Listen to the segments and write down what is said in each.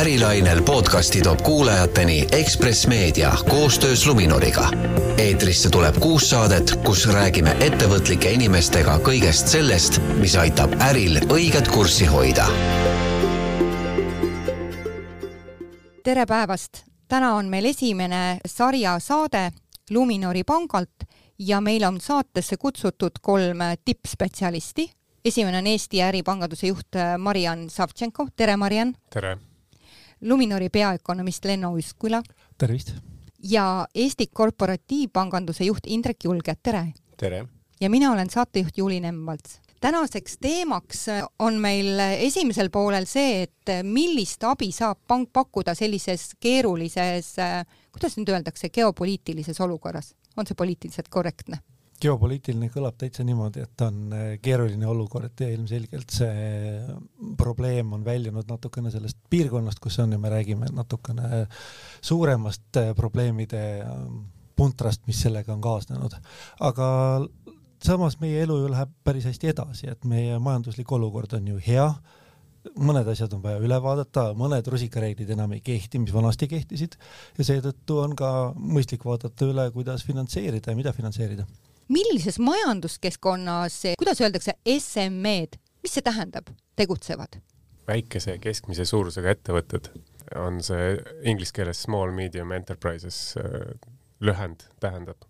ärilainel podcasti toob kuulajateni Ekspress Meedia koostöös Luminoriga. eetrisse tuleb kuus saadet, kus räägime ettevõtlike inimestega kõigest sellest, mis aitab äril õiget kurssi hoida. tere päevast! täna on meil esimene sarja saade Luminori pangalt ja meil on saatesse kutsutud kolm tippspetsialisti. esimene on Eesti äripanganduse juht Mariann Savtšenko, tere Mariann! tere! Luminori peaökonomist Lenno Uskula. tervist! ja Eesti Korporatiivpanganduse juht Indrek Julge, tere! tere! ja mina olen saatejuht Juuli Nemvalts. tänaseks teemaks on meil esimesel poolel see, et millist abi saab pank pakkuda sellises keerulises, kuidas nüüd öeldakse, geopoliitilises olukorras. on see poliitiliselt korrektne? Geopoliitiline kõlab täitsa niimoodi, et on äh, keeruline olukord ja ilmselgelt see probleem on väljunud natukene sellest piirkonnast, kus see on ja me räägime natukene suuremast äh, probleemide ähm, puntrast, mis sellega on kaasnenud. aga samas meie elu ju läheb päris hästi edasi, et meie majanduslik olukord on ju hea, mõned asjad on vaja üle vaadata, mõned rusikareeglid enam ei kehti, mis vanasti kehtisid ja seetõttu on ka mõistlik vaadata üle, kuidas finantseerida ja mida finantseerida millises majanduskeskkonnas, kuidas öeldakse, SME-d, mis see tähendab, tegutsevad? väikese ja keskmise suurusega ettevõtted on see inglise keeles small medium enterprises äh, lühend tähendab.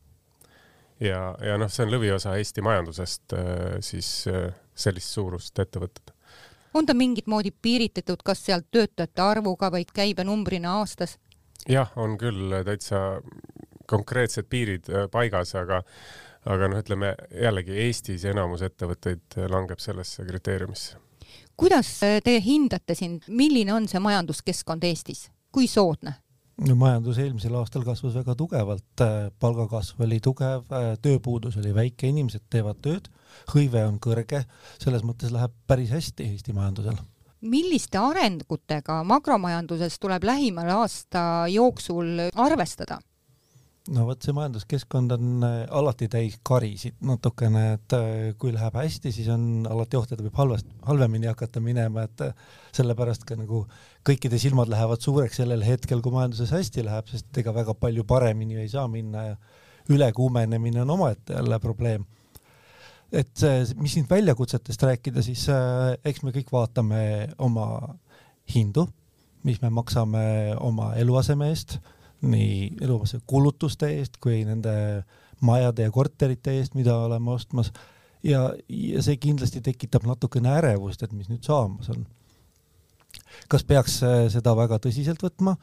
ja, ja noh, see on lõviosa Eesti majandusest äh, siis äh, sellist suurust ettevõtted. on ta mingit moodi piiritletud, kas sealt töötajate arvuga, vaid käibenumbrina aastas? jah, on küll täitsa konkreetsed piirid paigas, aga aga noh, ütleme jällegi Eestis enamus ettevõtteid langeb sellesse kriteeriumisse. kuidas te hindate siin, milline on see majanduskeskkond Eestis, kui soodne? no majandus eelmisel aastal kasvas väga tugevalt, palgakasv oli tugev, tööpuudus oli väike, inimesed teevad tööd, hõive on kõrge, selles mõttes läheb päris hästi Eesti majandusel milliste arengutega makromajanduses tuleb lähimal aasta jooksul arvestada? No vot, see majanduskeskkond on äh, alati täis karisid natukene, et äh, kui läheb hästi, siis on alati oht, et võib halvast, halvemini hakata minema, et äh, sellepärast ka nagu kõikide silmad lähevad suureks sellel hetkel, kui majanduses hästi läheb, sest ega väga palju paremini ei saa minna ja ülekuumenemine on omaette jälle probleem. et mis nüüd väljakutsetest rääkida, siis eks me kõik vaatame oma hindu, mis me maksame oma eluaseme eest nii eluase kulutuste eest kui nende majade ja korterite eest, mida oleme ostmas. ja, ja see kindlasti tekitab natukene ärevust, et mis nüüd saamas on. kas peaks äh, seda väga tõsiselt võtma?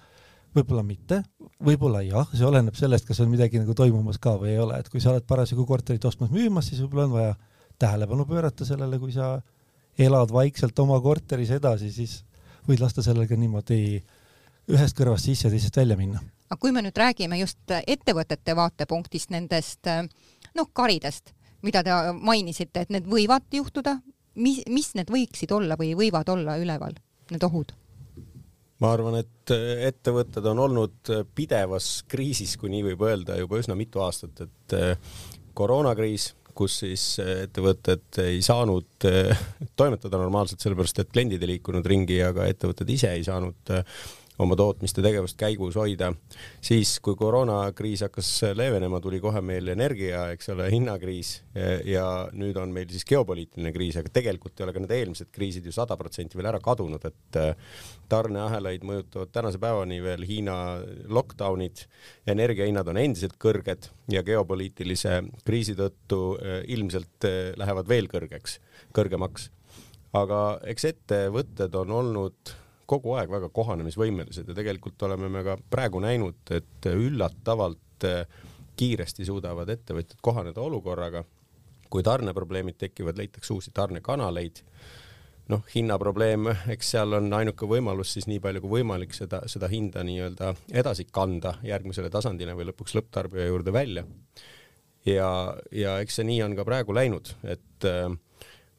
võib-olla mitte, võib-olla jah, see oleneb sellest, kas on midagi nagu toimumas ka või ei ole, et kui sa oled parasjagu korterit ostmas-müümas, siis võib-olla on vaja tähelepanu pöörata sellele, kui sa elad vaikselt oma korteris edasi, siis võid lasta sellega niimoodi ühest kõrvast sisse, teisest välja minna aga kui me nüüd räägime just ettevõtete vaatepunktist nendest noh, karidest, mida te mainisite, et need võivad juhtuda, mis, mis need võiksid olla või võivad olla üleval, need ohud? ma arvan, et ettevõtted on olnud pidevas kriisis, kui nii võib öelda, juba üsna mitu aastat, et koroonakriis, kus siis ettevõtted ei saanud toimetada normaalselt, sellepärast et kliendid ei liikunud ringi ja ka ettevõtted ise ei saanud oma tootmist ja tegevust käigus hoida. siis, kui koroonakriis hakkas leevenema, tuli kohe meil energia, eks ole, hinnakriis ja nüüd on meil siis geopoliitiline kriis, aga tegelikult ei ole ka need eelmised kriisid ju sada protsenti veel ära kadunud, et äh, tarneahelaid mõjutavad tänase päevani veel Hiina lockdown'id, energiahinnad on endiselt kõrged ja geopoliitilise kriisi tõttu äh, ilmselt äh, lähevad veel kõrgeks, kõrgemaks. aga eks ettevõtted on olnud kogu aeg väga kohanemisvõimelised ja tegelikult oleme me ka praegu näinud, et üllatavalt eh, kiiresti suudavad ettevõtjad kohaneda olukorraga. kui tarneprobleemid tekivad, leitakse uusi tarnekanaleid. noh, hinnaprobleem, eks seal on ainuke võimalus siis nii palju kui võimalik seda, seda hinda nii-öelda edasi kanda järgmisele tasandile või lõpuks lõpptarbija juurde välja. ja, ja eks see nii on ka praegu läinud, et äh,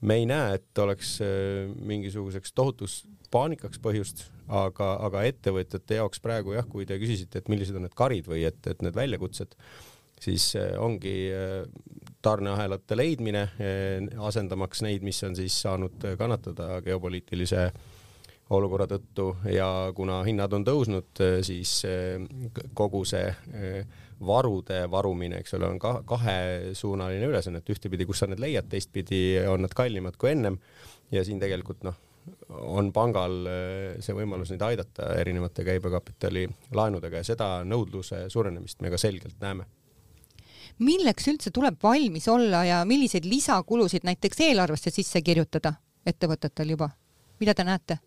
me ei näe, et oleks äh, mingisuguseks tohutus paanikaks põhjust, aga, aga ettevõtjate jaoks praegu jah, kui te küsisite, et millised on need karid või et, et need väljakutsed, siis äh, ongi äh, tarneahelate leidmine, asendamaks neid, mis on siis saanud kannatada geopoliitilise olukorra tõttu. Ja kuna hinnad on tõusnud, siis kogu see varude varumine, eks ole, on ka kahesuunaline ülesanne, et ühtepidi, kus sa need leiad, teistpidi on nad kallimad kui ennem. Ja siin tegelikult noh, on pangal see võimalus neid aidata erinevate käibekapitali laenudega ja seda nõudluse suurenemist me ka selgelt näeme milleks üldse tuleb valmis olla ja milliseid lisakulusid näiteks eelarvesse sisse kirjutada ettevõtetel juba, mida te näete?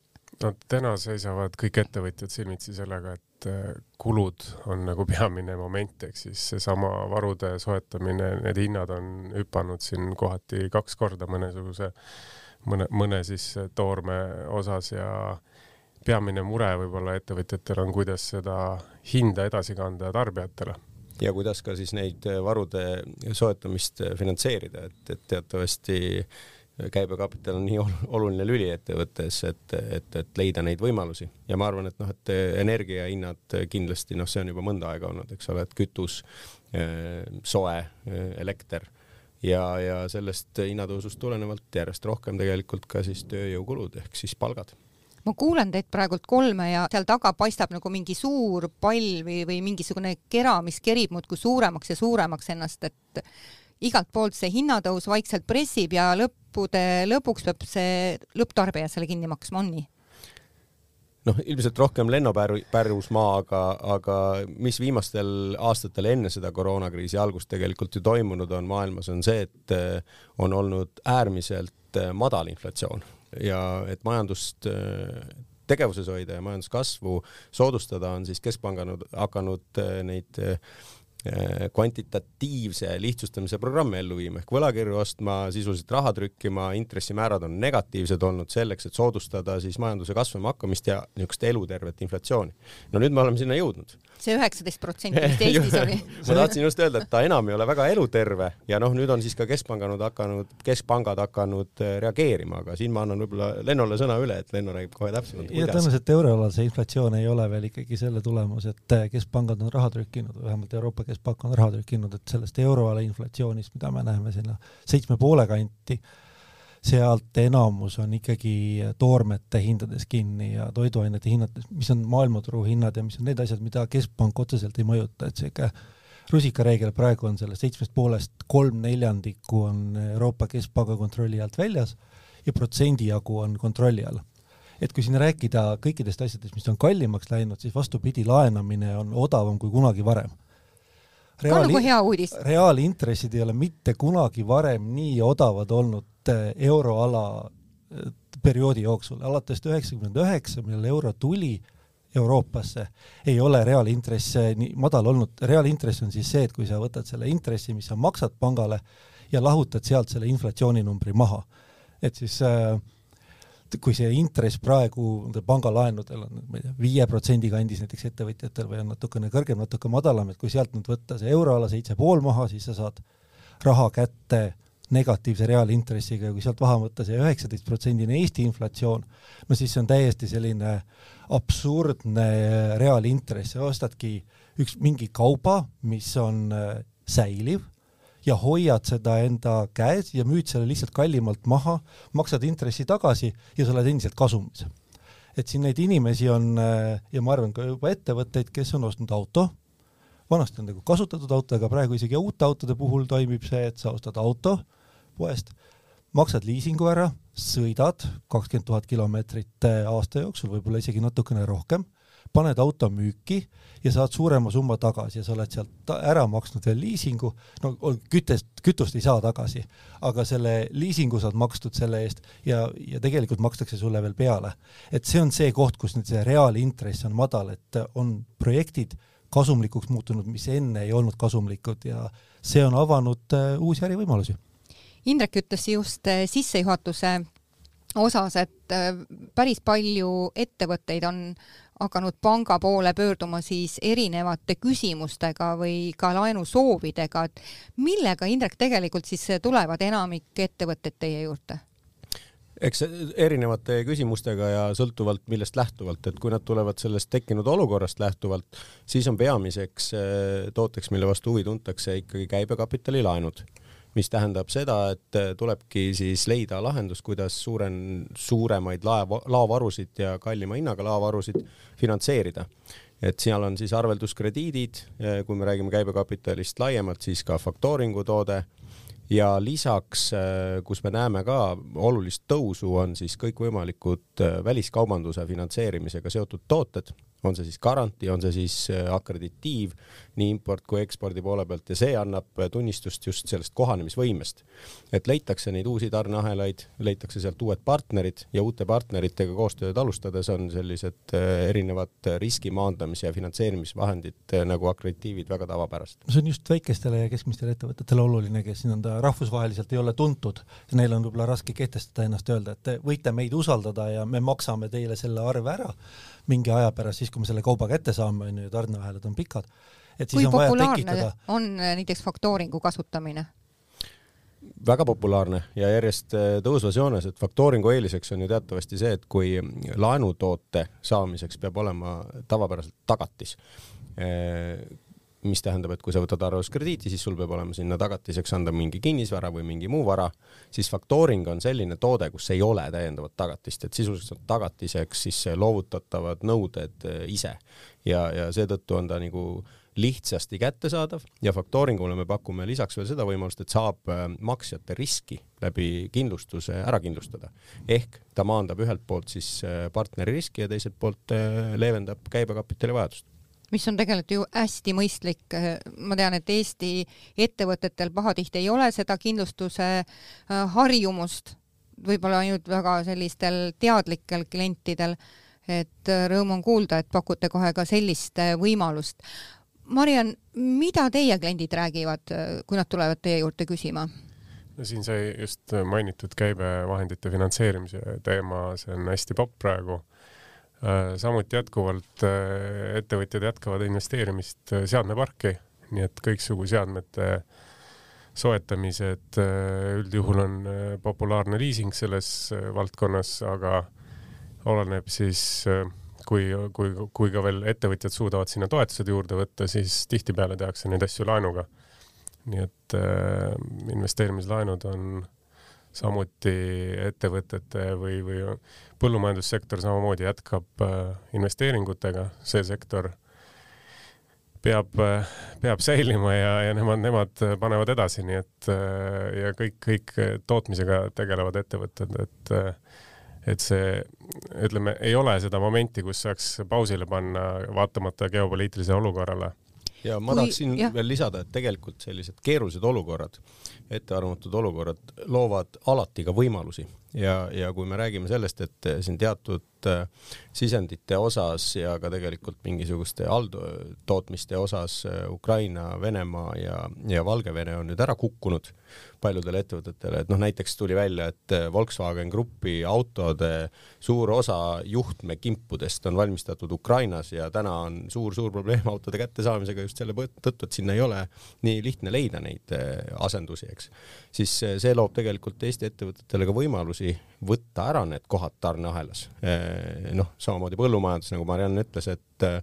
no täna seisavad kõik ettevõtjad silmitsi sellega, et äh, kulud on nagu peamine moment, ehk siis seesama varude soetamine, need hinnad on hüpanud siin kohati kaks korda mõnesuguse, mõne, mõne siis toorme osas ja peamine mure võib-olla ettevõtjatel on, kuidas seda hinda edasi kanda tarbijatele. Ja kuidas ka siis neid varude soetamist finantseerida, et, et teatavasti käibekapital on nii oluline lüli ettevõttes, et, et, et leida neid võimalusi. Ja ma arvan, et noh, et energiahinnad kindlasti noh, see on juba mõnda aega olnud, eks ole, et kütus, soe, elekter ja, ja sellest hinnatõusust tulenevalt järjest rohkem tegelikult ka siis tööjõukulud ehk siis palgad ma kuulan teid praegult kolme ja seal taga paistab nagu mingi suur pall või, või mingisugune kera, mis kerib muudkui suuremaks ja suuremaks ennast, et igalt poolt see hinnatõus vaikselt pressib ja lõppude lõpuks peab see lõpptarbija selle kinni maksma, on nii? Noh, ilmselt rohkem lennupärusmaa, aga, aga mis viimastel aastatel enne seda koroonakriisi algust tegelikult ju toimunud on maailmas, on see, et on olnud äärmiselt madal inflatsioon. Ja et majandust äh, tegevuses hoida ja majanduskasvu soodustada, on siis keskpangad hakanud neid kvantitatiivse lihtsustamise programmi ellu viima ehk võlakirju ostma, sisuliselt raha trükkima, intressimäärad on negatiivsed olnud selleks, et soodustada siis majanduse kasvama hakkamist ja niisugust elutervet inflatsiooni. no nüüd me oleme sinna jõudnud see üheksateist protsenti vist Eestis oli. ma tahtsin just öelda, et ta enam ei ole väga eluterve ja noh, nüüd on siis ka keskpanganud hakanud, keskpangad hakanud äh, reageerima, aga siin ma annan võib-olla Lennole sõna üle, et Lenno räägib kohe täpsemalt. ja tõenäoliselt euroalal see inflatsioon ei ole veel ikkagi selle tulemus, et äh, keskpangad on raha trükkinud, vähemalt Euroopa Keskpank on raha trükkinud, et sellest euroala inflatsioonist, mida me näeme sinna seitsme poole kanti sealt enamus on ikkagi toormete hindades kinni ja toiduainete hinnades, mis on maailmaturu hinnad ja mis on need asjad, mida keskpank otseselt ei mõjuta, et sihuke rusikareegel praegu on sellest seitsmest poolest kolm neljandikku on Euroopa Keskpanga kontrolli alt väljas ja protsendi jagu on kontrolli all. et kui siin rääkida kõikidest asjadest, mis on kallimaks läinud, siis vastupidi, laenamine on odavam kui kunagi varem Reaali, ka nagu hea uudis. reaalintressid ei ole mitte kunagi varem nii odavad olnud Eh, euroala eh, perioodi jooksul, alates üheksakümmend üheksa, millal euro tuli Euroopasse, ei ole reaalintress nii madal olnud, reaalintress on siis see, et kui sa võtad selle intressi, mis sa maksad pangale ja lahutad sealt selle inflatsiooninumbri maha. et siis äh, kui see intress praegu pangalaenudel on, ma ei tea, viie protsendi kandis näiteks ettevõtjatel või on natukene kõrgem, natuke madalam, et kui sealt nüüd võtta see euroala seitse pool maha, siis sa saad raha kätte negatiivse reaalintressiga ja kui sealt maha võtta see üheksateist protsendine Eesti inflatsioon, no siis see on täiesti selline absurdne reaalintress, sa ostadki üks mingi kauba, mis on äh, säiliv ja hoiad seda enda käes ja müüd selle lihtsalt kallimalt maha, maksad intressi tagasi ja sa oled endiselt kasumis. et siin neid inimesi on äh, ja ma arvan ka juba ettevõtteid, kes on ostnud auto, vanasti on nagu kasutatud auto, aga praegu isegi uute autode puhul toimib see, et sa ostad auto poest, maksad liisingu ära, sõidad kakskümmend tuhat kilomeetrit eh, aasta jooksul, võib-olla isegi natukene rohkem, paned auto müüki ja saad suurema summa tagasi ja sa oled sealt ära maksnud veel liisingu, no kütest, kütust ei saa tagasi, aga selle liisingu saad makstud selle eest ja, ja tegelikult makstakse sulle veel peale. et see on see koht, kus nüüd see reaalintress on madal, et on projektid kasumlikuks muutunud, mis enne ei olnud kasumlikud ja see on avanud uh, uusi ärivõimalusi Indrek ütles just äh, sissejuhatuse osas, et äh, päris palju ettevõtteid on hakanud panga poole pöörduma siis erinevate küsimustega või ka laenusoovidega, et millega, Indrek, tegelikult siis tulevad enamik ettevõtted teie juurde? eks erinevate küsimustega ja sõltuvalt millest lähtuvalt, et kui nad tulevad sellest tekkinud olukorrast lähtuvalt, siis on peamiseks äh, tooteks, mille vastu huvi tuntakse, ikkagi käibekapitali laenud mis tähendab seda, et tulebki siis leida lahendus, kuidas suuren, suuremaid laeva, laovarusid ja kallima hinnaga laovarusid finantseerida. Et seal on siis arvelduskrediidid, kui me räägime käibekapitalist laiemalt, siis ka faktooringu toode. Ja lisaks, kus me näeme ka olulist tõusu, on siis kõikvõimalikud väliskaubanduse finantseerimisega seotud tooted on see siis garantii, on see siis äh, akreditiiv nii import kui ekspordi poole pealt ja see annab äh, tunnistust just sellest kohanemisvõimest. et leitakse neid uusi tarneahelaid, leitakse sealt uued partnerid ja uute partneritega koostööd alustades on sellised äh, erinevad riski maandamise ja finantseerimisvahendid nagu akreditiivid väga tavapärased. see on just väikestele ja keskmistele ettevõtetele oluline, kes nii-öelda rahvusvaheliselt ei ole tuntud, neil on võib-olla raske kehtestada ennast, öelda, et te võite meid usaldada ja me maksame teile selle arve ära mingi aja pärast, siis kui me selle kauba kätte saame, on ju, tarneahelad on pikad, et siis kui on vaja tekitada. on äh, näiteks faktooringu kasutamine? väga populaarne ja järjest äh, tõusvas joones, et faktooringu eeliseks on ju teatavasti see, et kui laenutoote saamiseks peab olema tavapäraselt tagatis äh, mis tähendab, et kui sa võtad arvelduskrediiti, siis sul peab olema sinna tagatiseks anda mingi kinnisvara või mingi muu vara, siis faktooring on selline toode, kus ei ole täiendavat tagatist, et sisuliselt on tagatiseks siis loovutatavad nõuded eh, ise ja, ja seetõttu on ta nagu lihtsasti kättesaadav ja faktooringule me pakume lisaks veel seda võimalust, et saab eh, maksjate riski läbi kindlustuse ära kindlustada. ehk ta maandab ühelt poolt siis eh, partneri riski ja teiselt poolt leevendab käibekapitali vajadust mis on tegelikult ju hästi mõistlik. ma tean, et Eesti ettevõtetel pahatihti ei ole seda kindlustuse äh, harjumust, võib-olla ainult väga sellistel teadlikel klientidel, et äh, rõõm on kuulda, et pakute kohe ka sellist äh, võimalust. Mariann, mida teie kliendid räägivad, kui nad tulevad teie juurde küsima? no siin sai just mainitud käibevahendite finantseerimise teema, see on hästi popp praegu samuti jätkuvalt äh, ettevõtjad jätkavad investeerimist äh, seadmeparki, nii et kõiksugu seadmete soetamised üldjuhul on populaarne liising selles valdkonnas, aga oleneb siis, kui, kui, kui ka veel ettevõtjad suudavad sinna toetused juurde võtta, siis tihtipeale tehakse neid asju laenuga. nii et äh, investeerimislaenud on samuti ettevõtete või, või põllumajandussektor samamoodi jätkab äh, investeeringutega, see sektor peab, äh, peab säilima ja, ja nemad, nemad panevad edasi, nii et äh, ja kõik, kõik tootmisega tegelevad ettevõtted, et et see, ütleme, ei ole seda momenti, kus saaks pausile panna, vaatamata geopoliitilisele olukorrale ja ma Kui, tahaksin jah. veel lisada, et tegelikult sellised keerulised olukorrad, ettearvamatud olukorrad loovad alati ka võimalusi ja, ja kui me räägime sellest, et siin teatud äh, sisendite osas ja ka tegelikult mingisuguste alltootmiste osas äh, Ukraina, Venemaa ja, ja Valgevene on nüüd ära kukkunud paljudele ettevõtetele, et noh, näiteks tuli välja, et äh, Volkswagen Grupi autode suur osa juhtmekimpudest on valmistatud Ukrainas ja täna on suur-suur probleem autode kättesaamisega just selle tõttu, et sinna ei ole nii lihtne leida neid asendusi, eks. siis see loob tegelikult Eesti ettevõtetele ka võimalusi võtta ära need kohad tarneahelas. Eh, noh, samamoodi põllumajandus, nagu Mariann ütles, et eh,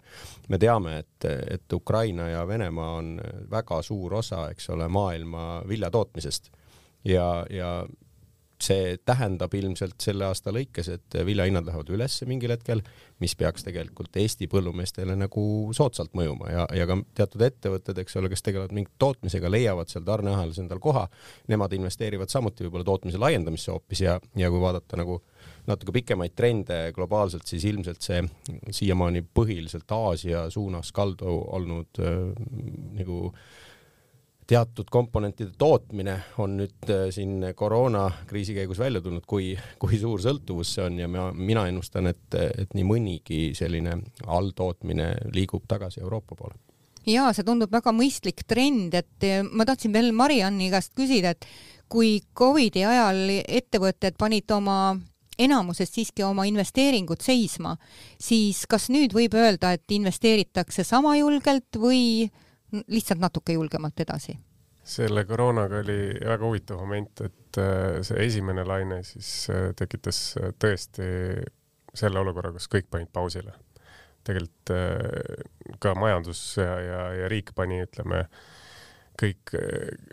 me teame, et, et Ukraina ja Venemaa on väga suur osa, eks ole, maailma viljatootmisest ja, ja see tähendab ilmselt selle aasta lõikes, et viljahinnad lähevad üles mingil hetkel, mis peaks tegelikult Eesti põllumeestele nagu soodsalt mõjuma. Ja, ja ka teatud ettevõtted, eks ole, kes tegelevad mingi tootmisega, leiavad seal tarneahelas endal koha, nemad investeerivad samuti võib-olla tootmise laiendamisse hoopis ja, ja kui vaadata nagu natuke pikemaid trende globaalselt, siis ilmselt see siiamaani põhiliselt Aasia suunas kaldu olnud äh, nagu äh, teatud komponentide tootmine on nüüd äh, siin koroonakriisi käigus välja tulnud, kui, kui suur sõltuvus see on ja ma, mina ennustan, et, et nii mõnigi selline alltootmine liigub tagasi Euroopa poole. ja see tundub väga mõistlik trend, et äh, ma tahtsin veel Marianni käest küsida, et kui Covidi ajal ettevõtted panid oma enamuses siiski oma investeeringud seisma, siis kas nüüd võib öelda, et investeeritakse sama julgelt või lihtsalt natuke julgemalt edasi? selle koroonaga oli väga huvitav moment, et äh, see esimene laine siis äh, tekitas äh, tõesti selle olukorra, kus kõik panid pausile. tegelikult ka majandus ja, ja, ja riik pani, ütleme, kõik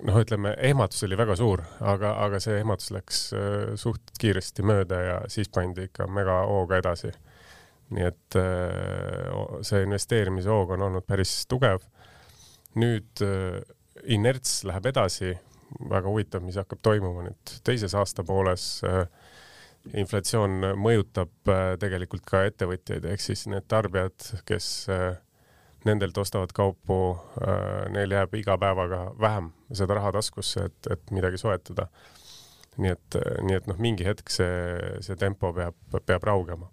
noh, ütleme ehmatus oli väga suur, aga, aga see ehmatus läks suht kiiresti mööda ja siis pandi ikka megahooga edasi. nii et see investeerimise hoog on olnud päris tugev. Nüüd äh, inerts läheb edasi, väga huvitav, mis hakkab toimuma nüüd teises aastapooles inflatsioon mõjutab tegelikult ka ettevõtjaid, ehk siis need tarbijad, kes nendelt ostavad kaupu, äh, neil jääb iga päevaga vähem seda raha taskusse, et, et midagi soetada. nii et, nii et noh, mingi hetk see, see tempo peab, peab raugema.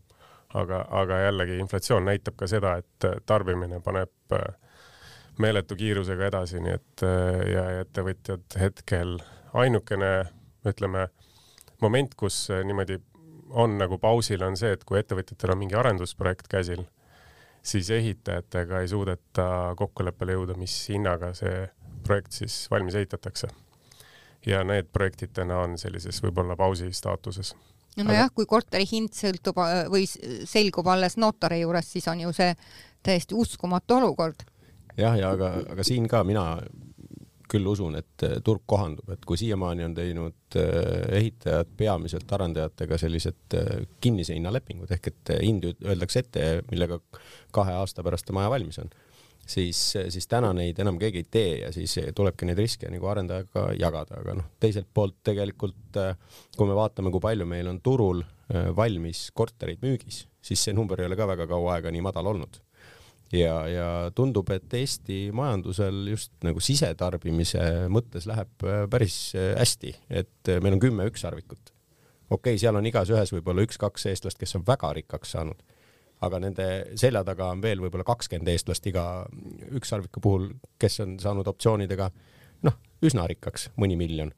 aga, aga jällegi inflatsioon näitab ka seda, et tarbimine paneb äh, meeletu kiirusega edasi, nii et äh, ja ettevõtjad hetkel ainukene, ütleme, moment, kus niimoodi on nagu pausil, on see, et kui ettevõtjatel on mingi arendusprojekt käsil siis ehitajatega ei suudeta kokkuleppele jõuda, mis hinnaga see projekt siis valmis ehitatakse. ja need projektid täna on sellises võib-olla pausi staatuses. nojah Aga..., kui korteri hind sõltub äh, või selgub alles notari juures, siis on ju see täiesti uskumatu olukord. Jah, ja aga, aga siin ka mina küll usun, et eh, turg kohandub, et kui siiamaani on teinud eh, ehitajad peamiselt arendajatega sellised eh, kinnise hinnalepingud ehk et hind öeldakse ette, millega kahe aasta pärast maja valmis on, siis, siis täna neid enam keegi ei tee ja siis tulebki neid riske nagu arendajaga jagada, aga noh, teiselt poolt tegelikult kui me vaatame, kui palju meil on turul valmis korterid müügis, siis see number ei ole ka väga kaua aega nii madal olnud ja, ja tundub, et Eesti majandusel just nagu sisetarbimise mõttes läheb äh, päris äh, hästi, et äh, meil on kümme ükssarvikut. okei okay,, seal on igas ühes võib-olla üks-kaks eestlast, kes on väga rikkaks saanud, aga nende selja taga on veel võib-olla kakskümmend eestlast iga ükssarviku puhul, kes on saanud optsioonidega noh, üsna rikkaks, mõni miljon.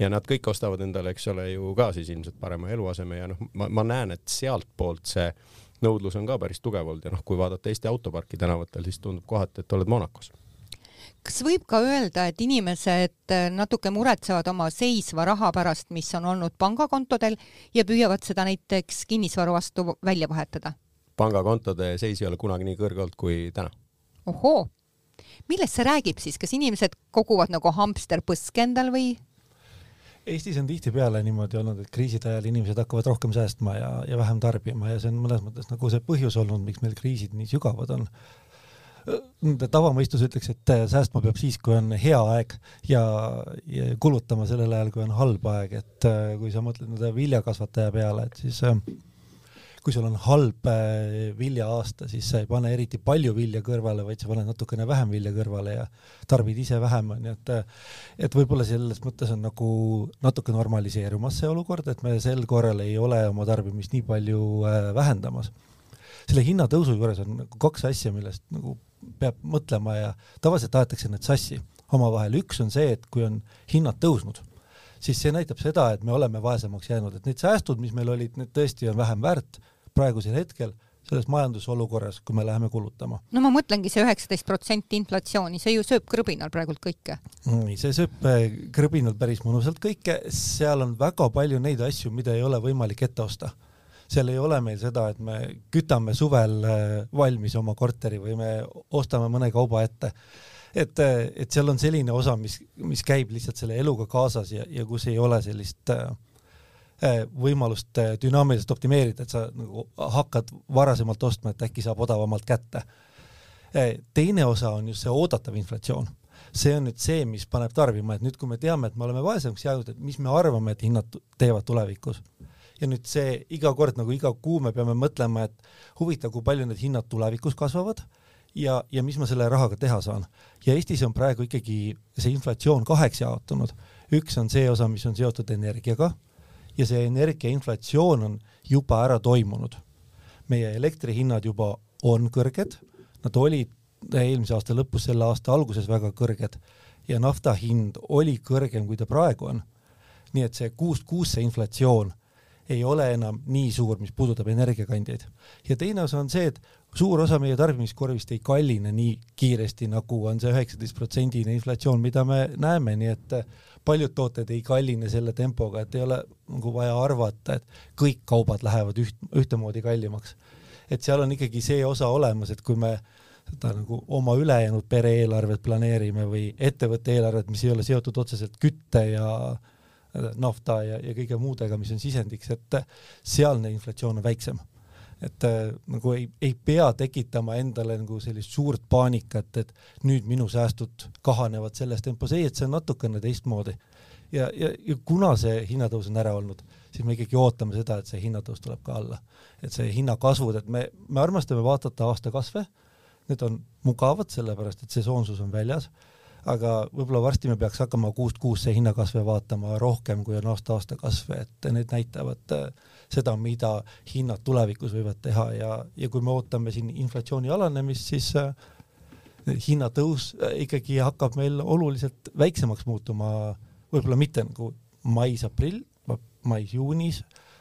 Ja nad kõik ostavad endale, eks ole ju ka siis ilmselt parema eluaseme ja noh, ma, ma näen, et sealtpoolt see nõudlus on ka päris tugev olnud ja noh, kui vaadata Eesti autoparki tänavatel, siis tundub kohati, et oled Monacos kas võib ka öelda, et inimesed äh, natuke muretsevad oma seisva raha pärast, mis on olnud pangakontodel ja püüavad seda näiteks kinnisvaru vastu välja vahetada? pangakontode seis ei ole kunagi nii kõrge olnud kui täna. ohoo, millest see räägib siis, kas inimesed koguvad nagu hamsterpõske endal või Eestis on tihtipeale niimoodi olnud, et kriiside ajal inimesed hakkavad rohkem säästma ja, ja vähem tarbima ja see on mõnes mõttes nagu see põhjus olnud, miks meil kriisid nii sügavad on. tavamõistus ütleks, et säästma peab siis, kui on hea aeg ja, ja kulutama sellel ajal, kui on halb aeg, et kui sa mõtled nende viljakasvataja peale, et siis äh, kui sul on halb äh, viljaaasta, siis sa ei pane eriti palju vilja kõrvale, vaid sa paned natukene vähem vilja kõrvale ja tarbid ise vähem, onju, et et võib-olla selles mõttes on nagu natuke normaliseerumas see olukord, et me sel korral ei ole oma tarbimist nii palju äh, vähendamas. selle hinnatõusu juures on nagu kaks asja, millest nagu peab mõtlema ja tavaliselt aetakse need sassi omavahel, üks on see, et kui on hinnad tõusnud siis see näitab seda, et me oleme vaesemaks jäänud, et need säästud, mis meil olid, need tõesti on vähem väärt praegusel hetkel selles majandusolukorras, kui me läheme kulutama. no ma mõtlengi see üheksateist protsenti inflatsiooni, see ju sööb krõbinal praegult kõike. see sööb äh, krõbinal päris mõnusalt kõike, seal on väga palju neid asju, mida ei ole võimalik ette osta. seal ei ole meil seda, et me kütame suvel äh, valmis oma korteri või me ostame mõne kauba ette et, äh, et seal on selline osa, mis, mis käib lihtsalt selle eluga kaasas ja, ja kus ei ole sellist Äh, võimalust äh, dünaamiliselt optimeerida, et sa nagu hakkad varasemalt ostma, et äkki saab odavamalt kätte. Äh, teine osa on just see oodatav inflatsioon. see on nüüd see, mis paneb tarbima, et nüüd, kui me teame, et me oleme vaesemaks jäänud, et mis me arvame, et hinnad teevad tulevikus. ja nüüd see iga kord nagu iga kuu me peame mõtlema, et huvitav, kui palju need hinnad tulevikus kasvavad ja, ja mis ma selle rahaga teha saan. ja Eestis on praegu ikkagi see inflatsioon kaheks jaotunud. üks on see osa, mis on seotud energiaga ja see energiainflatsioon on juba ära toimunud. meie elektrihinnad juba on kõrged, nad olid eelmise aasta lõpus, selle aasta alguses väga kõrged ja nafta hind oli kõrgem, kui ta praegu on. nii et see kuust kuusse inflatsioon ei ole enam nii suur, mis puudutab energiakandjaid. ja teine osa on see, et suur osa meie tarbimiskorvist ei kalline nii kiiresti, nagu on see üheksateist protsendine inflatsioon, mida me näeme, nii et paljud tooted ei kalline selle tempoga, et ei ole nagu vaja arvata, et kõik kaubad lähevad üht, ühtemoodi kallimaks. et seal on ikkagi see osa olemas, et kui me seda nagu oma ülejäänud pere eelarvet planeerime või ettevõtte eelarvet, mis ei ole seotud otseselt kütte ja nafta ja, ja kõige muudega, mis on sisendiks, et sealne inflatsioon on väiksem. et äh, nagu ei, ei pea tekitama endale nagu sellist suurt paanikat, et nüüd minu säästud kahanevad selles tempos, ei, et see on natukene teistmoodi. ja, ja, ja kuna see hinnatõus on ära olnud, siis me ikkagi ootame seda, et see hinnatõus tuleb ka alla. et see hinnakasvud, et me, me armastame vaadata aastakasve, need on mugavad, sellepärast et sesoonsus on väljas aga võib-olla varsti me peaks hakkama kuust kuusse hinnakasve vaatama rohkem, kui on aasta-aasta kasve, et need näitavad äh, seda, mida hinnad tulevikus võivad teha ja, ja kui me ootame siin inflatsiooni alanemist, siis äh, hinnatõus äh, ikkagi hakkab meil oluliselt väiksemaks muutuma, võib-olla mitte nagu mais-aprill, mais-juunis.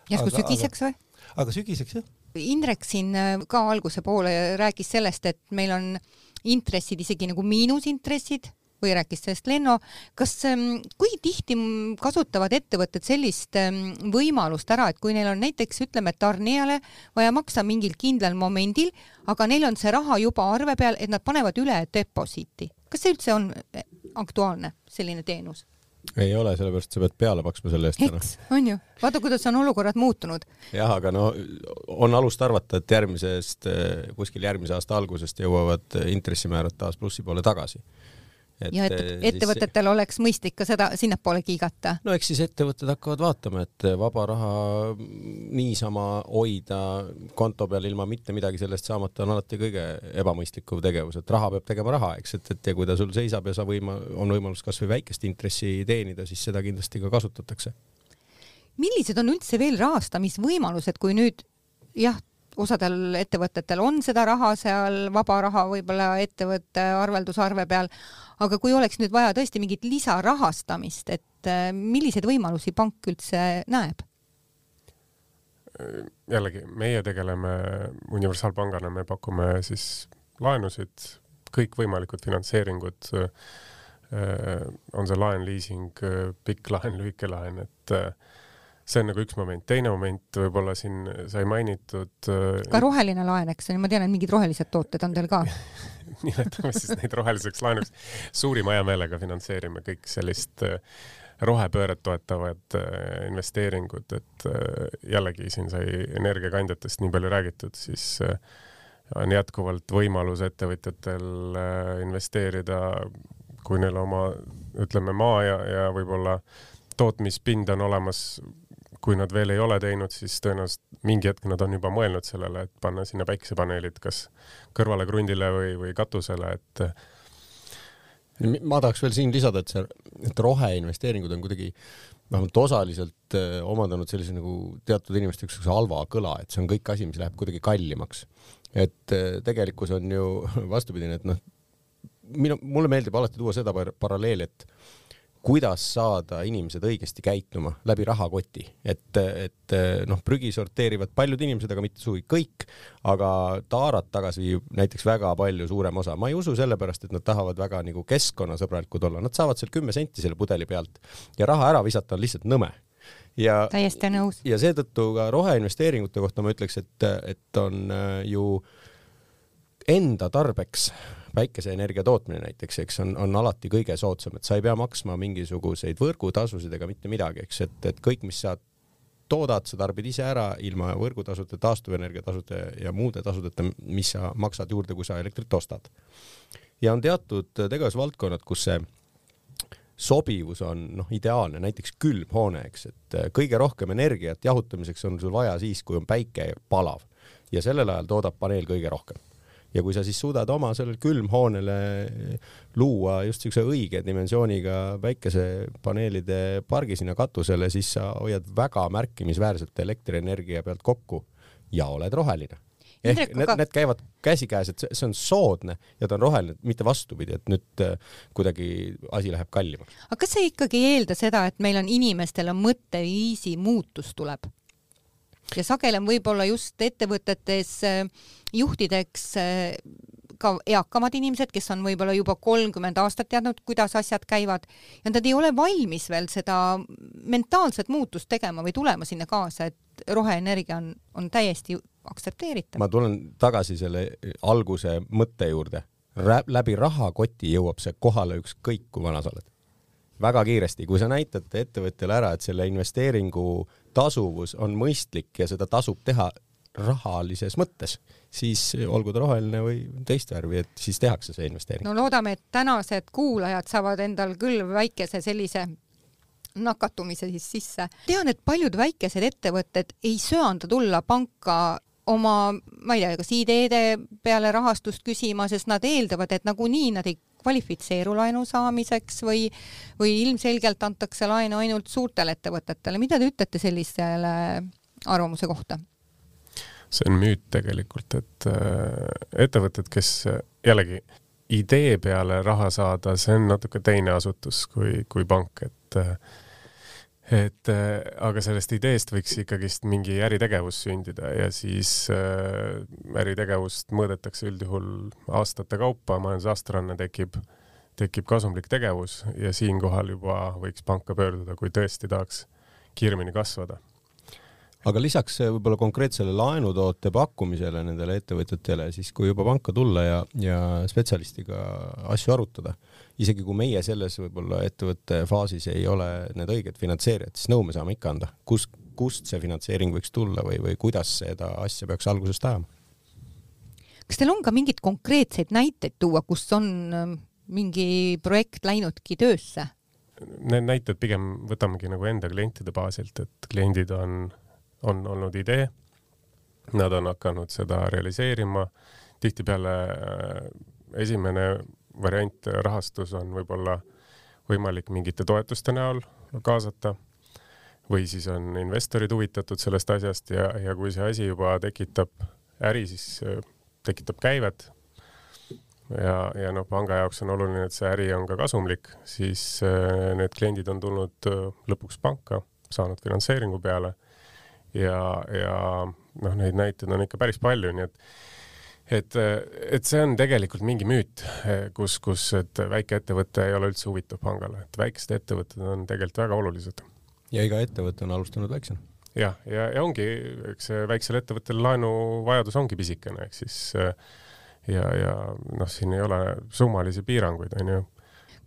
järsku sügiseks või? aga sügiseks jah. Indrek siin ka alguse poole rääkis sellest, et meil on intressid isegi nagu miinusintressid või rääkis sellest Lenno, kas, ähm, kui tihti kasutavad ettevõtted sellist ähm, võimalust ära, et kui neil on näiteks ütleme, tarnijale vaja maksta mingil kindlal momendil, aga neil on see raha juba arve peal, et nad panevad üle deposiiti. kas see üldse on äh, aktuaalne, selline teenus? ei ole, sellepärast sa pead peale maksma selle eest. eks, on ju, vaata, kuidas on olukorrad muutunud. jah, aga no on alust arvata, et järgmisest, äh, kuskil järgmise aasta algusest jõuavad intressimäärad taas plussi poole tagasi et ja et eh, ettevõtetel siis... oleks mõistlik ka seda sinnapoole kiigata. no eks siis ettevõtted hakkavad vaatama, et vaba raha niisama hoida konto peal ilma mitte midagi sellest saamata on alati kõige ebamõistlikum tegevus, et raha peab tegema raha, eks, et, et ja kui ta sul seisab ja sa võima, on võimalus kasvõi väikest intressi teenida, siis seda kindlasti ka kasutatakse. millised on üldse veel rahastamisvõimalused, kui nüüd jah, osadel ettevõtetel on seda raha seal, vaba raha võib-olla ettevõtte arveldusarve peal, aga kui oleks nüüd vaja tõesti mingit lisarahastamist, et äh, milliseid võimalusi pank üldse näeb? jällegi, meie tegeleme universaalpangana, me pakume siis laenusid, kõikvõimalikud finantseeringud, äh, on see laen, liising, pikk laen, lühike laen, et äh, see on nagu üks moment, teine moment võib-olla siin sai mainitud. Äh, ka roheline laen, eks, ma tean, et mingid rohelised tooted on teil ka nimetame siis neid roheliseks laenuks. suurima hea meelega finantseerime kõik sellist äh, rohepööret toetavad äh, investeeringud, et jällegi siin sai energiakandjatest nii palju räägitud, siis on jätkuvalt võimalus ettevõtjatel investeerida, kui neil oma, ütleme, maa ja, ja võib-olla tootmispind on olemas kui nad veel ei ole teinud, siis tõenäoliselt mingi hetk nad on juba mõelnud sellele, et panna sinna päiksepaneelid kas kõrvale krundile või, või katusele, et ma tahaks veel siin lisada, et see, et roheinvesteeringud on kuidagi vähemalt osaliselt äh, omandanud sellise nagu teatud inimeste üks halva kõla, et see on kõik asi, mis läheb kuidagi kallimaks. et äh, tegelikkus on ju vastupidine, et noh, minu, mulle meeldib alati tuua seda paralleeli, et kuidas saada inimesed õigesti käituma läbi rahakoti, et, et noh, prügi sorteerivad paljud inimesed, aga mitte sugugi kõik, aga taarat tagasi viib näiteks väga palju suurem osa. ma ei usu sellepärast, et nad tahavad väga nagu keskkonnasõbralikud olla, nad saavad seal kümme senti selle pudeli pealt ja raha ära visata on lihtsalt nõme ja täiesti nõus. ja seetõttu ka roheinvesteeringute kohta ma ütleks, et, et on äh, ju enda tarbeks päikeseenergia tootmine näiteks, eks on, on alati kõige soodsam, et sa ei pea maksma mingisuguseid võrgutasusid ega mitte midagi, eks, et, et kõik, mis sa toodad, sa tarbid ise ära ilma võrgutasude, taastuvenergia tasude ja muude tasudeta, mis sa maksad juurde, kui sa elektrit ostad. ja on teatud tegevusvaldkonnad, kus see sobivus on noh, ideaalne, näiteks külmhoone, eks, et kõige rohkem energiat jahutamiseks on sul vaja siis, kui on päike palav ja sellel ajal toodab paneel kõige rohkem ja kui sa siis suudad oma sellele külmhoonele luua just niisuguse õige dimensiooniga päikesepaneelide pargi sinna katusele, siis sa hoiad väga märkimisväärselt elektrienergia pealt kokku ja oled roheline ehk need, need käivad käsikäes, et see on soodne ja ta on roheline, mitte vastupidi, et nüüd äh, kuidagi asi läheb kallimaks. aga kas see ikkagi ei eelda seda, et meil on inimestel on mõtteviisi muutus tuleb? Ja sageli on võib-olla just ettevõtetes äh, juhtideks äh, ka eakamad inimesed, kes on võib-olla juba kolmkümmend aastat teadnud, kuidas asjad käivad ja nad ei ole valmis veel seda mentaalset muutust tegema või tulema sinna kaasa, et roheenergia on, on täiesti aktsepteeritav. ma tulen tagasi selle alguse mõtte juurde. läbi rahakoti jõuab see kohale ükskõik kui vana sa oled. Väga kiiresti, kui sa näitad ettevõtjale ära, et selle investeeringu tasuvus on mõistlik ja seda tasub teha rahalises mõttes, siis olgu ta roheline või teist värvi, et siis tehakse see investeering. no loodame, et tänased kuulajad saavad endal küll väikese sellise nakatumise siis sisse. tean, et paljud väikesed ettevõtted ei söanda tulla panka oma, ma ei tea, kas ideede peale rahastust küsima, sest nad eeldavad, et nagunii nad ei kvalifitseeru laenu saamiseks või, või ilmselgelt antakse laenu ainult suurtele ettevõtetele. mida te ütlete sellisele arvamuse kohta? see on müüt tegelikult, et äh, ettevõtted, kes jällegi idee peale raha saada, see on natuke teine asutus kui, kui pank, et äh, et äh, aga sellest ideest võiks ikkagist mingi äritegevus sündida ja siis äh, äritegevust mõõdetakse üldjuhul aastate kaupa, majandusaastaaranne tekib, tekib kasumlik tegevus ja siinkohal juba võiks panka pöörduda, kui tõesti tahaks kiiremini kasvada aga lisaks võib-olla konkreetsele laenutoote pakkumisele nendele ettevõtjatele, siis kui juba panka tulla ja, ja spetsialistiga asju arutada, isegi kui meie selles võib-olla ettevõtte faasis ei ole need õiged finantseerijad, siis nõu me saame ikka anda, kus, kust see finantseering võiks tulla või, või kuidas seda asja peaks algusest ajama. kas teil on ka mingeid konkreetseid näiteid tuua, kus on ähm, mingi projekt läinudki töösse? Need näited pigem võtamegi nagu enda klientide baasilt, et kliendid on on olnud idee, nad on hakanud seda realiseerima, tihtipeale äh, esimene variant, rahastus on võib-olla võimalik mingite toetuste näol kaasata või siis on investorid huvitatud sellest asjast ja, ja kui see asi juba tekitab äri, siis äh, tekitab käivet. Ja, ja noh, panga jaoks on oluline, et see äri on ka kasumlik, siis äh, need kliendid on tulnud lõpuks panka, saanud finantseeringu peale ja, ja noh, neid näiteid on ikka päris palju, nii et et, et see on tegelikult mingi müüt, kus, kus, et väikeettevõte ei ole üldse huvitav pangale, et väikesed ettevõtted on tegelikult väga olulised. ja iga ettevõte on alustanud väiksena. jah, ja, ja, ja ongi, eks väiksel ettevõttel laenuvajadus ongi pisikene, ehk siis ja, ja noh, siin ei ole summalisi piiranguid, onju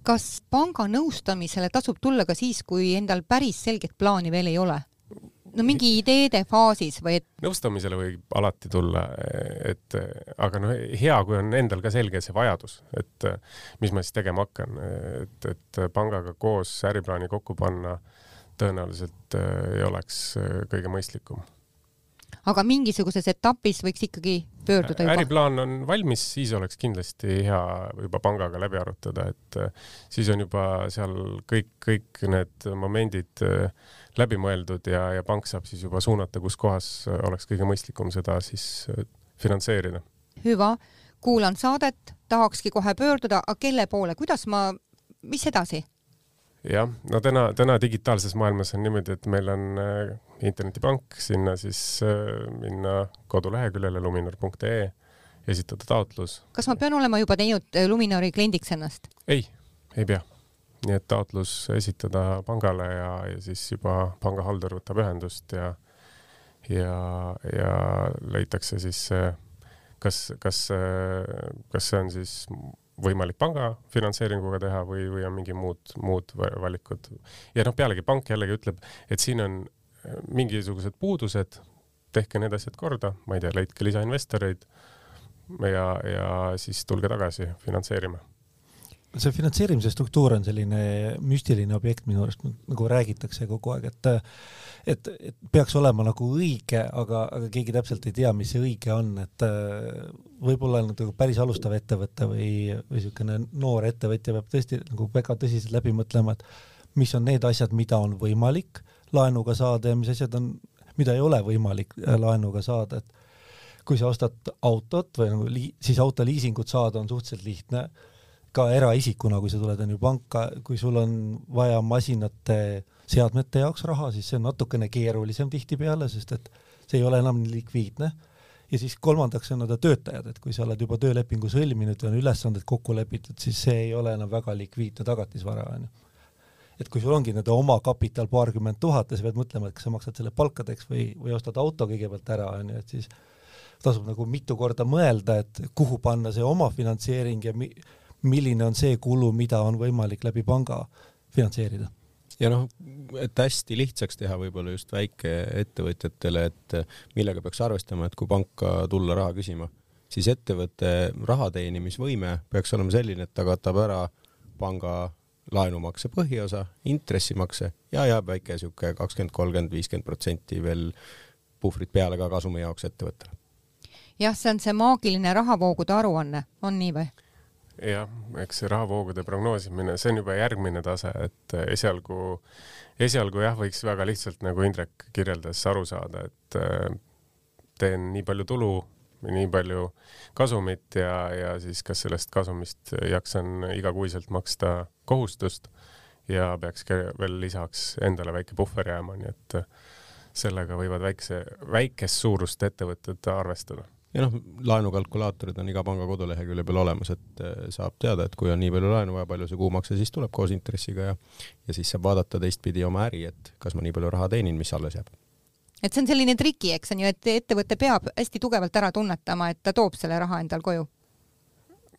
kas panga nõustamisele tasub tulla ka siis, kui endal päris selget plaani veel ei ole? No mingi ideede faasis või et? nõustamisele võib alati tulla, et aga noh, hea, kui on endal ka selge see vajadus, et mis ma siis tegema hakkan, et, et pangaga koos äriplaani kokku panna tõenäoliselt ei oleks kõige mõistlikum aga mingisuguses etapis võiks ikkagi pöörduda juba? äriplaan on valmis, siis oleks kindlasti hea juba pangaga läbi arutada, et siis on juba seal kõik, kõik need momendid äh, läbi mõeldud ja, ja pank saab siis juba suunata, kus kohas oleks kõige mõistlikum seda siis äh, finantseerida. hüva, kuulan saadet, tahakski kohe pöörduda, aga kelle poole, kuidas ma, mis edasi? jah, no täna, täna digitaalses maailmas on niimoodi, et meil on äh, internetipank, sinna siis äh, minna koduleheküljele luminor.ee, esitada taotlus. kas ma pean olema juba teinud Luminori kliendiks ennast? ei, ei pea nii et taotlus esitada pangale ja, ja siis juba pangahaldur võtab ühendust ja, ja, ja leitakse siis kas, kas, kas see on siis võimalik panga finantseeringuga teha või, või on mingi muud, muud valikud. ja noh, pealegi pank jällegi ütleb, et siin on mingisugused puudused, tehke need asjad korda, ma ei tea, leidke lisainvestoreid ja, ja siis tulge tagasi, finantseerime see finantseerimise struktuur on selline müstiline objekt minu arust, nagu räägitakse kogu aeg, et et, et peaks olema nagu õige, aga, aga keegi täpselt ei tea, mis see õige on, et võib-olla nagu päris alustav ettevõte või, või niisugune noor ettevõtja peab tõesti nagu väga tõsiselt läbi mõtlema, et mis on need asjad, mida on võimalik laenuga saada ja mis asjad on, mida ei ole võimalik äh, laenuga saada, et kui sa ostad autot või nagu li-, siis autoliisingut saada on suhteliselt lihtne ka eraisikuna, kui sa tuled onju panka, kui sul on vaja masinate, seadmete jaoks raha, siis see on natukene keerulisem tihtipeale, sest et see ei ole enam nii likviidne. ja siis kolmandaks on need töötajad, et kui sa oled juba töölepingu sõlminud ja on ülesanded kokku lepitud, siis see ei ole enam väga likviidne tagatisvara onju. et kui sul ongi nii-öelda oma kapital paarkümmend tuhat ja sa pead mõtlema, et kas sa maksad selle palkadeks või, või ostad auto kõigepealt ära onju, et siis tasub nagu mitu korda mõelda, et kuhu panna see omafinantseering ja mi, milline on see kulu, mida on võimalik läbi panga finantseerida ja noh, et hästi lihtsaks teha võib-olla just väikeettevõtjatele, et millega peaks arvestama, et kui panka tulla raha küsima, siis ettevõtte raha teenimisvõime peaks olema selline, et ta katab ära panga laenumakse põhiosa, intressimakse ja jääb väike sihuke kakskümmend, kolmkümmend, viiskümmend protsenti veel puhvrit peale ka kasumi jaoks ettevõttele. jah, see on see maagiline rahavoogude aruanne, on nii või? Jah, eks see rahavoogude prognoosimine, see on juba järgmine tase, et esialgu, esialgu jah, võiks väga lihtsalt nagu Indrek kirjeldas aru saada, et äh, teen nii palju tulu, nii palju kasumit ja, ja siis kas sellest kasumist jaksan igakuiselt maksta kohustust ja peaks veel lisaks endale väike puhver jääma, nii et sellega võivad väikse, väikest suurust ettevõtted arvestada ja noh, laenukalkulaatorid on iga panga kodulehekülje peal olemas, et eh, saab teada, et kui on nii palju laenu vaja, palju see kuumakse siis tuleb koos intressiga ja ja siis saab vaadata teistpidi oma äri, et kas ma nii palju raha teenin, mis alles jääb. et see on selline triki, eks on ju, et ettevõte peab hästi tugevalt ära tunnetama, et ta toob selle raha endal koju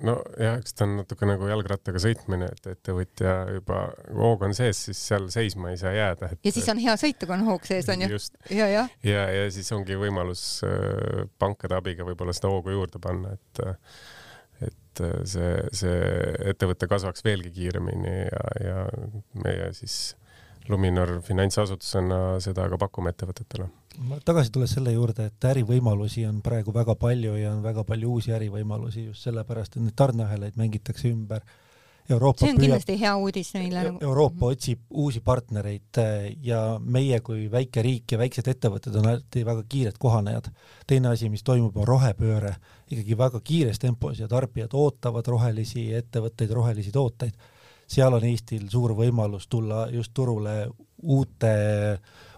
nojah, eks ta on natuke nagu jalgrattaga sõitmine, et ettevõtja juba, hoog on sees, siis seal seisma ei saa jääda et.... ja siis on hea sõita, kui on hoog sees, on ju. ja, ja, ja, ja siis ongi võimalus äh, pankade abiga võib-olla seda hoogu juurde panna, et et see, see ettevõte kasvaks veelgi kiiremini ja, ja meie siis Luminor finantsasutusena seda ka pakume ettevõtetele tagasi tulles selle juurde, et ärivõimalusi on praegu väga palju ja on väga palju uusi ärivõimalusi just sellepärast, et neid tarneahelaid mängitakse ümber. Euroopa see on püüab, kindlasti hea uudis neile. Nagu- Euroopa otsib uusi partnereid eh, ja meie kui väike riik ja väiksed ettevõtted on alati väga kiired kohanejad. teine asi, mis toimub, on rohepööre ikkagi väga kiires tempos ja tarbijad ootavad rohelisi ettevõtteid, rohelisi tooteid. seal on Eestil suur võimalus tulla just turule uute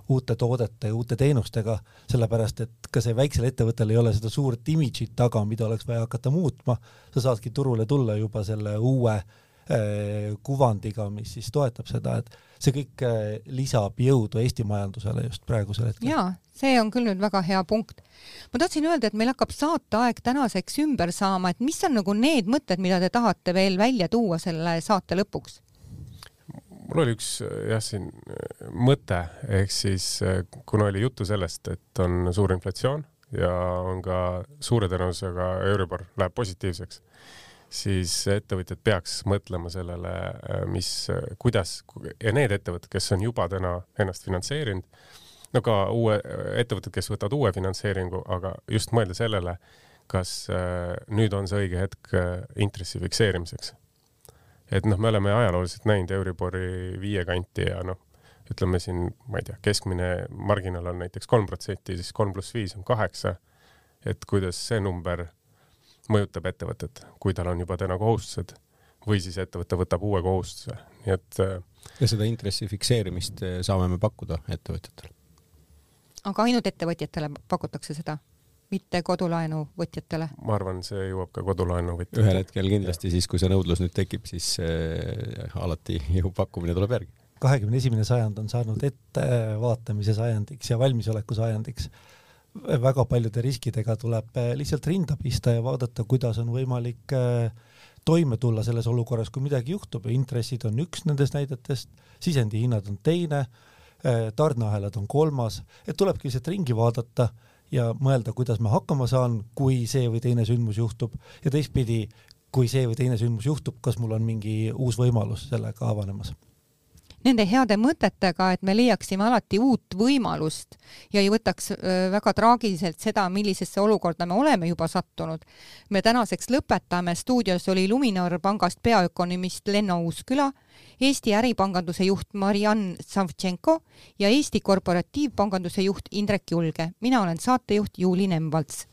uute toodete ja uute teenustega, sellepärast et ka see väiksel ettevõttel ei ole seda suurt imidžit taga, mida oleks vaja hakata muutma, sa saadki turule tulla juba selle uue eh, kuvandiga, mis siis toetab seda, et see kõik eh, lisab jõudu Eesti majandusele just praegusel hetkel. jaa, see on küll nüüd väga hea punkt. ma tahtsin öelda, et meil hakkab saateaeg tänaseks ümber saama, et mis on nagu need mõtted, mida te tahate veel välja tuua selle saate lõpuks? mul oli üks jah, siin mõte, ehk siis äh, kuna oli juttu sellest, et on suur inflatsioon ja on ka suure tõenäosusega Euribor läheb positiivseks, siis ettevõtjad peaks mõtlema sellele, äh, mis, kuidas ja need ettevõtted, kes on juba täna ennast finantseerinud, no ka uue, ettevõtted, kes võtavad uue finantseeringu, aga just mõelda sellele, kas nüüd on see õige hetk intressi fikseerimiseks. Et noh, me oleme ajalooliselt näinud Euribori viie kanti ja noh, ütleme siin, ma ei tea, keskmine marginaal on näiteks kolm protsenti, siis kolm pluss viis on kaheksa. et kuidas see number mõjutab ettevõtet, kui tal on juba täna kohustused või siis ettevõte võtab uue kohustuse, nii et. Äh, ja seda intressi fikseerimist äh, saame me pakkuda ettevõtjatele. aga ainult ettevõtjatele pakutakse seda? mitte kodulaenu võtjatele? ma arvan, see jõuab ka kodulaenu võtjatele. ühel hetkel kindlasti, siis kui see nõudlus nüüd tekib, siis äh, alati ju pakkumine tuleb järgi. Kahekümne esimene sajand on saanud ettevaatamise sajandiks ja valmisoleku sajandiks. väga paljude riskidega tuleb äh, lihtsalt rinda pista ja vaadata, kuidas on võimalik äh, toime tulla selles olukorras, kui midagi juhtub ja intressid on üks nendest näidetest, sisendihinnad on teine, äh, tarneahelad on kolmas, et tulebki lihtsalt ringi vaadata ja mõelda, kuidas ma hakkama saan, kui see või teine sündmus juhtub ja teistpidi, kui see või teine sündmus juhtub, kas mul on mingi uus võimalus sellega avanemas nende heade mõtetega, et me leiaksime alati uut võimalust ja ei võtaks väga traagiliselt seda, millisesse olukorda me oleme juba sattunud. me tänaseks lõpetame, stuudios oli Luminor pangast peaökonomist Lenno Uusküla, Eesti äripanganduse juht Mariann Savtšenko ja Eesti korporatiivpanganduse juht Indrek Julge. mina olen saatejuht Juuli Nemvalts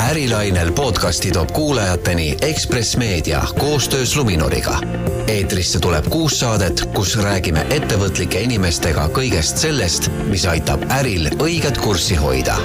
ärilainel podcasti toob kuulajateni Ekspress Meedia koostöös Luminoriga. eetrisse tuleb kuus saadet, kus räägime ettevõtlike inimestega kõigest sellest, mis aitab äril õiget kurssi hoida